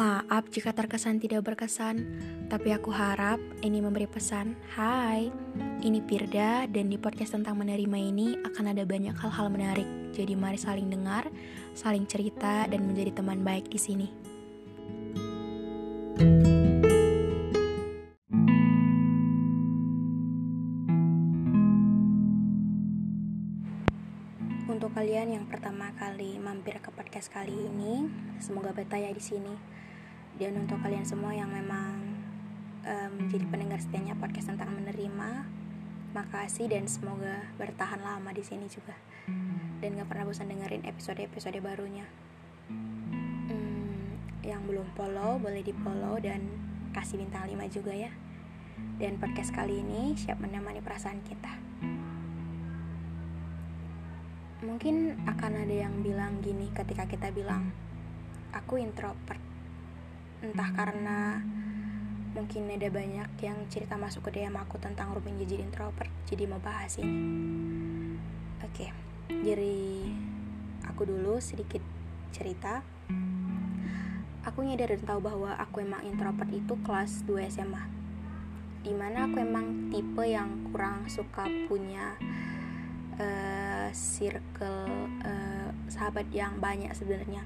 Maaf jika terkesan tidak berkesan, tapi aku harap ini memberi pesan. Hai, ini Pirda dan di podcast tentang menerima ini akan ada banyak hal-hal menarik. Jadi mari saling dengar, saling cerita dan menjadi teman baik di sini. Untuk kalian yang pertama kali mampir ke podcast kali ini, semoga betah ya di sini. Dan untuk kalian semua yang memang um, menjadi pendengar setianya podcast tentang menerima, makasih dan semoga bertahan lama di sini juga. Dan gak pernah bosan dengerin episode-episode barunya. Hmm, yang belum follow boleh di follow dan kasih bintang 5 juga ya. Dan podcast kali ini siap menemani perasaan kita mungkin akan ada yang bilang gini ketika kita bilang aku introvert entah karena mungkin ada banyak yang cerita masuk ke DM aku tentang Ruben jadi introvert jadi mau bahas ini. Oke jadi aku dulu sedikit cerita. Aku nyadar dan tahu bahwa aku emang introvert itu kelas 2 SMA di mana aku emang tipe yang kurang suka punya uh, circle uh, sahabat yang banyak sebenarnya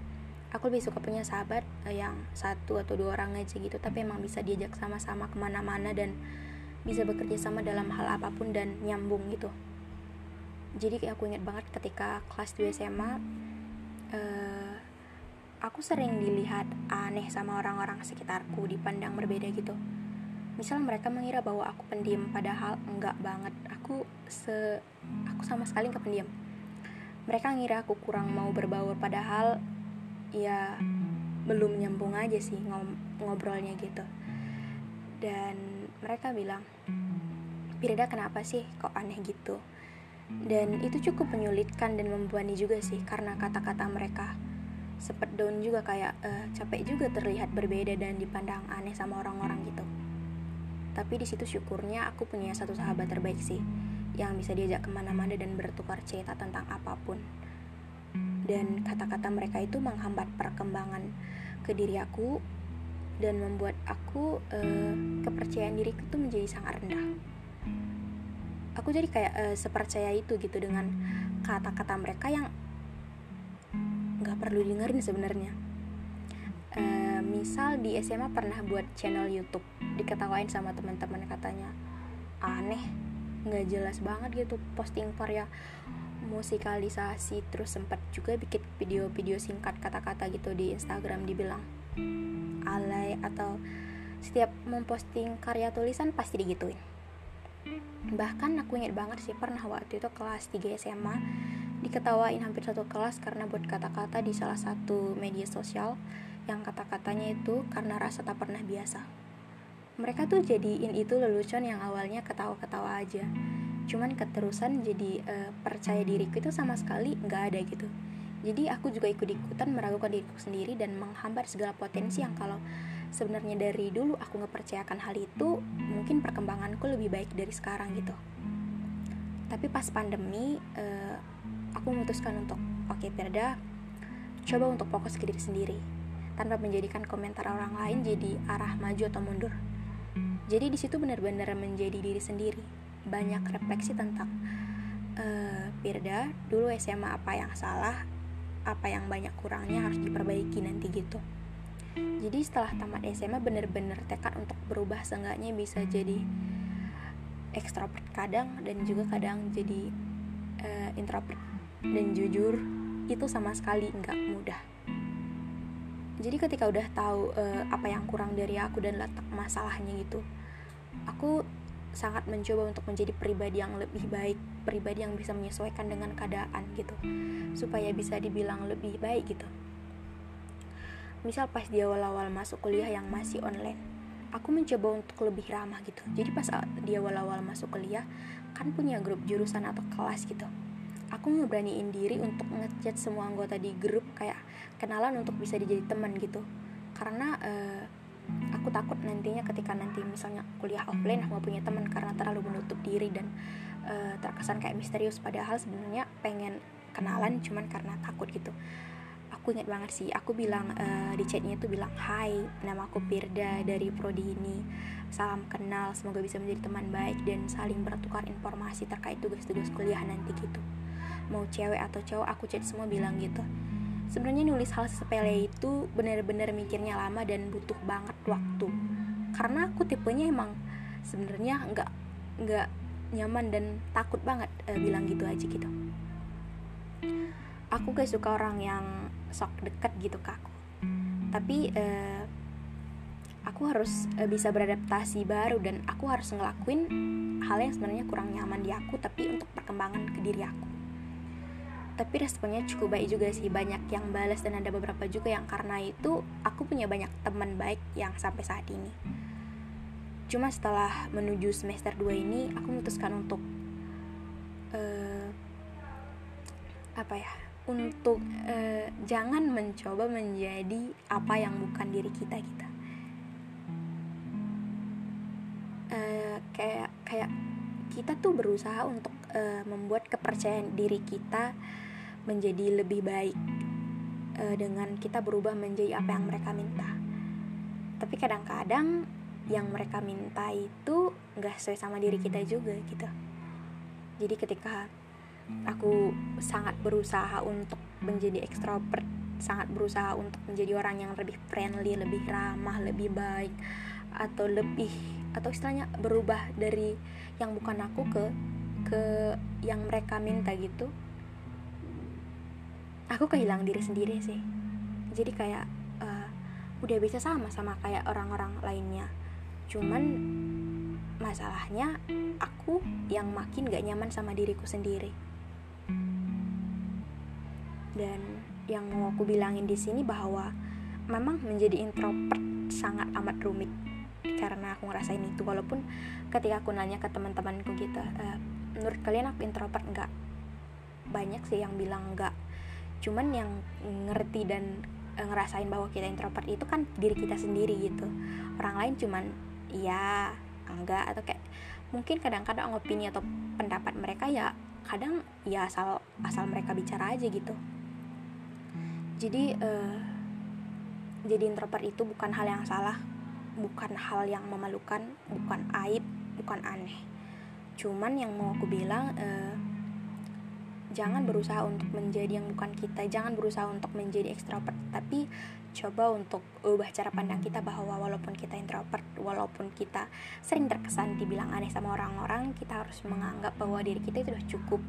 aku lebih suka punya sahabat uh, yang satu atau dua orang aja gitu. Tapi emang bisa diajak sama-sama ke mana-mana dan bisa bekerja sama dalam hal apa pun dan nyambung gitu. Jadi kayak aku ingat banget ketika kelas 2 SMA uh, aku sering dilihat aneh sama orang-orang sekitarku dipandang berbeda gitu. Misal mereka mengira bahwa aku pendiam padahal enggak banget. Aku se aku sama sekali enggak pendiam. Mereka ngira aku kurang mau berbaur padahal ya belum nyambung aja sih ngobrolnya gitu. Dan mereka bilang Pirda kenapa sih kok aneh gitu? Dan itu cukup menyulitkan dan membebani juga sih karena kata-kata mereka sempat down juga kayak uh, capek juga terlihat berbeda dan dipandang aneh sama orang-orang gitu. Tapi di situ syukurnya aku punya satu sahabat terbaik sih yang bisa diajak ke mana-mana dan bertukar cerita tentang apa pun dan kata-kata mereka itu menghambat perkembangan ke diri aku dan membuat aku uh, kepercayaan diriku itu menjadi sangat rendah. Aku jadi kayak uh, sepercaya itu gitu dengan kata-kata mereka yang nggak perlu dengerin sebenarnya. Uh, misal di SMA pernah buat channel YouTube diketawain sama teman-teman katanya aneh nggak jelas banget gitu posting ya musikalisasi terus sempat juga bikin video-video singkat kata-kata gitu di Instagram dibilang alay atau setiap memposting karya tulisan pasti digituin bahkan aku inget banget sih pernah waktu itu kelas 3 SMA diketawain hampir satu kelas karena buat kata-kata di salah satu media sosial yang kata-katanya itu karena rasa tak pernah biasa. Mereka tuh jadiin itu lelucon yang awalnya ketawa-ketawa aja. Cuman keterusan jadi uh, percaya diriku itu sama sekali nggak ada gitu. Jadi aku juga ikut-ikutan meragukan diriku sendiri dan menghambat segala potensi yang kalau sebenarnya dari dulu aku ngepercayakan hal itu, mungkin perkembanganku lebih baik dari sekarang gitu. Tapi pas pandemi, uh, aku memutuskan untuk oke okay, Perda, coba untuk fokus ke diri sendiri tanpa menjadikan komentar orang lain jadi arah maju atau mundur. Jadi di situ benar-benar menjadi diri sendiri. Banyak refleksi tentang uh, dulu SMA apa yang salah, apa yang banyak kurangnya harus diperbaiki nanti gitu. Jadi setelah tamat SMA benar-benar tekad untuk berubah seenggaknya bisa jadi ekstrovert kadang dan juga kadang jadi uh, introvert dan jujur itu sama sekali nggak mudah jadi ketika udah tahu uh, apa yang kurang dari aku dan letak masalahnya gitu aku sangat mencoba untuk menjadi pribadi yang lebih baik pribadi yang bisa menyesuaikan dengan keadaan gitu supaya bisa dibilang lebih baik gitu. Misal pas di awal-awal masuk kuliah yang masih online aku mencoba untuk lebih ramah gitu. Jadi pas di awal-awal masuk kuliah kan punya grup jurusan atau kelas gitu. Aku ngeberaniin diri untuk ngechat semua anggota di grup kayak kenalan untuk bisa dijadi teman gitu. Karena uh, aku takut nantinya ketika nanti misalnya kuliah offline aku gak punya teman karena terlalu menutup diri dan uh, terkesan kayak misterius. Padahal sebenarnya pengen kenalan cuman karena takut gitu. Aku ingat banget sih aku bilang uh, di chatnya tuh bilang Hai nama aku Pirda dari prodi ini salam kenal semoga bisa menjadi teman baik dan saling bertukar informasi terkait tugas-tugas kuliah nanti gitu. Mau cewek atau cowok aku chat semua bilang gitu sebenarnya nulis hal sepele itu benar-benar mikirnya lama dan butuh banget waktu. Karena aku tipenya emang sebenarnya nggak nggak nyaman dan takut banget uh, bilang gitu aja gitu. Aku gak suka orang yang sok deket gitu ke aku. Tapi uh, aku harus uh, bisa beradaptasi baru dan aku harus ngelakuin hal yang sebenarnya kurang nyaman di aku tapi untuk perkembangan ke diri aku tapi responnya cukup baik juga sih. Banyak yang balas dan ada beberapa juga yang karena itu aku punya banyak teman baik yang sampai saat ini. Cuma setelah menuju semester 2 ini aku memutuskan untuk uh, apa ya untuk uh, jangan mencoba menjadi apa yang bukan diri kita kita uh, kayak kayak kita tuh berusaha untuk uh, membuat kepercayaan diri kita menjadi lebih baik uh, dengan kita berubah menjadi apa yang mereka minta. Tapi kadang-kadang yang mereka minta itu nggak sesuai sama diri kita juga gitu. Jadi ketika aku sangat berusaha untuk menjadi ekstrovert sangat berusaha untuk menjadi orang yang lebih friendly lebih ramah lebih baik atau lebih atau istilahnya berubah dari yang bukan aku ke ke yang mereka minta gitu aku kehilangan diri sendiri sih. Jadi kayak uh, udah bisa sama sama kayak orang-orang lainnya. Cuman masalahnya aku yang makin gak nyaman sama diriku sendiri. Dan yang mau aku bilangin di sini bahwa memang menjadi introvert sangat amat rumit karena aku ngerasain itu. Walaupun ketika aku nanya ke teman-temanku gitu e, menurut kalian aku introvert enggak banyak sih yang bilang enggak cuman yang ngerti dan e, ngerasain bahwa kita introvert itu kan diri kita sendiri gitu. Orang lain cuman iya enggak atau kayak mungkin kadang-kadang opini atau pendapat mereka ya kadang ya asal asal mereka bicara aja gitu. Jadi uh, jadi introvert itu bukan hal yang salah bukan hal yang memalukan bukan aib bukan aneh cuman yang mau aku bilang uh, jangan berusaha untuk menjadi yang bukan kita jangan berusaha untuk menjadi ekstrovert tapi coba untuk ubah cara pandang kita bahwa walaupun kita introvert walaupun kita sering terkesan dibilang aneh sama orang-orang kita harus menganggap bahwa diri kita itu sudah cukup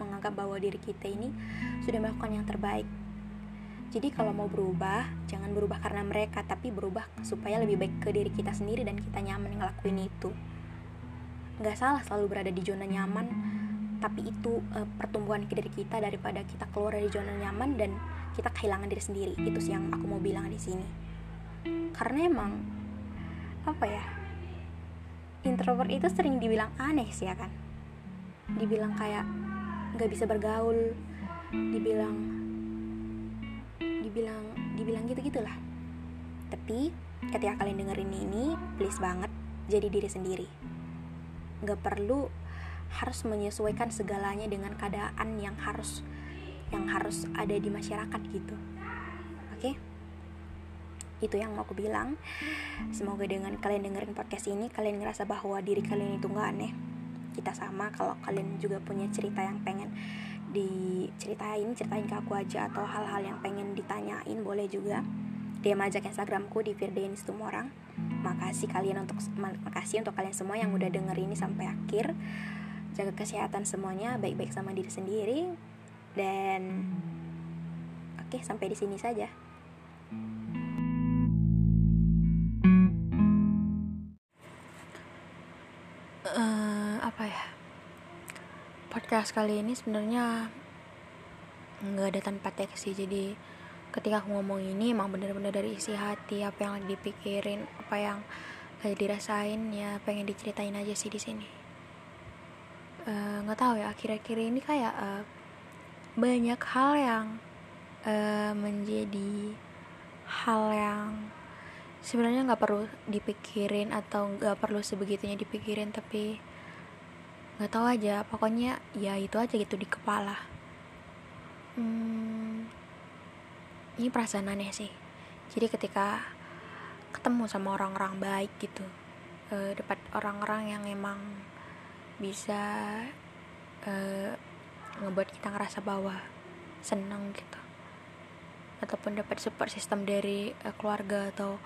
menganggap bahwa diri kita ini sudah melakukan yang terbaik jadi kalau mau berubah, jangan berubah karena mereka, tapi berubah supaya lebih baik ke diri kita sendiri dan kita nyaman ngelakuin itu. Gak salah selalu berada di zona nyaman, tapi itu uh, pertumbuhan diri kita daripada kita keluar dari zona nyaman dan kita kehilangan diri sendiri. Itu sih yang aku mau bilang di sini. Karena emang apa ya? Introvert itu sering dibilang aneh sih ya kan. Dibilang kayak gak bisa bergaul, dibilang dibilang dibilang gitu gitulah tapi ketika kalian dengerin ini please banget jadi diri sendiri nggak perlu harus menyesuaikan segalanya dengan keadaan yang harus yang harus ada di masyarakat gitu. Oke? Okay? itu yang mau aku bilang. Semoga dengan kalian dengerin podcast ini kalian ngerasa bahwa diri kalian itu nggak aneh. Kita sama kalau kalian juga punya cerita yang pengen diceritain ceritain ke aku aja atau hal-hal yang pengen ditanyain boleh juga. DM aja ke Instagramku di Firdenis Tumorang makasih kalian untuk makasih untuk kalian semua yang udah denger ini sampai akhir. Jaga kesehatan semuanya baik-baik sama diri sendiri. Dan oke sampai di sini saja. Uh, apa ya? Podcast kali ini sebenarnya nggak ada tanpa teks sih jadi ketika aku ngomong ini emang bener-bener dari isi hati apa yang lagi dipikirin apa yang lagi dirasain ya pengen diceritain aja sih di sini. Eh, nggak uh, tahu ya akhir-akhir ini kayak uh, banyak hal yang uh, menjadi hal yang sebenarnya nggak perlu dipikirin atau nggak perlu sebegitunya dipikirin tapi nggak tahu aja pokoknya ya itu aja gitu di kepala. Hmm, ini perasaan aneh sih. Jadi ketika ketemu sama orang-orang baik gitu uh, dapat orang-orang yang emang bisa uh, ngebuat kita ngerasa bahwa seneng gitu. Ataupun dapat support system dari uh, keluarga atau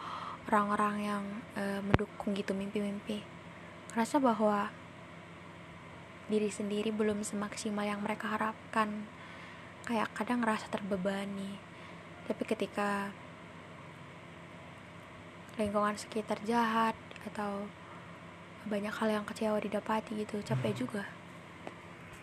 orang-orang yang uh, mendukung gitu mimpi-mimpi. Ngerasa bahwa diri sendiri belum semaksimal yang mereka harapkan. Kayak kadang ngerasa terbebani tapi ketika lingkungan sekitar jahat atau banyak hal yang kecewa didapati gitu capek juga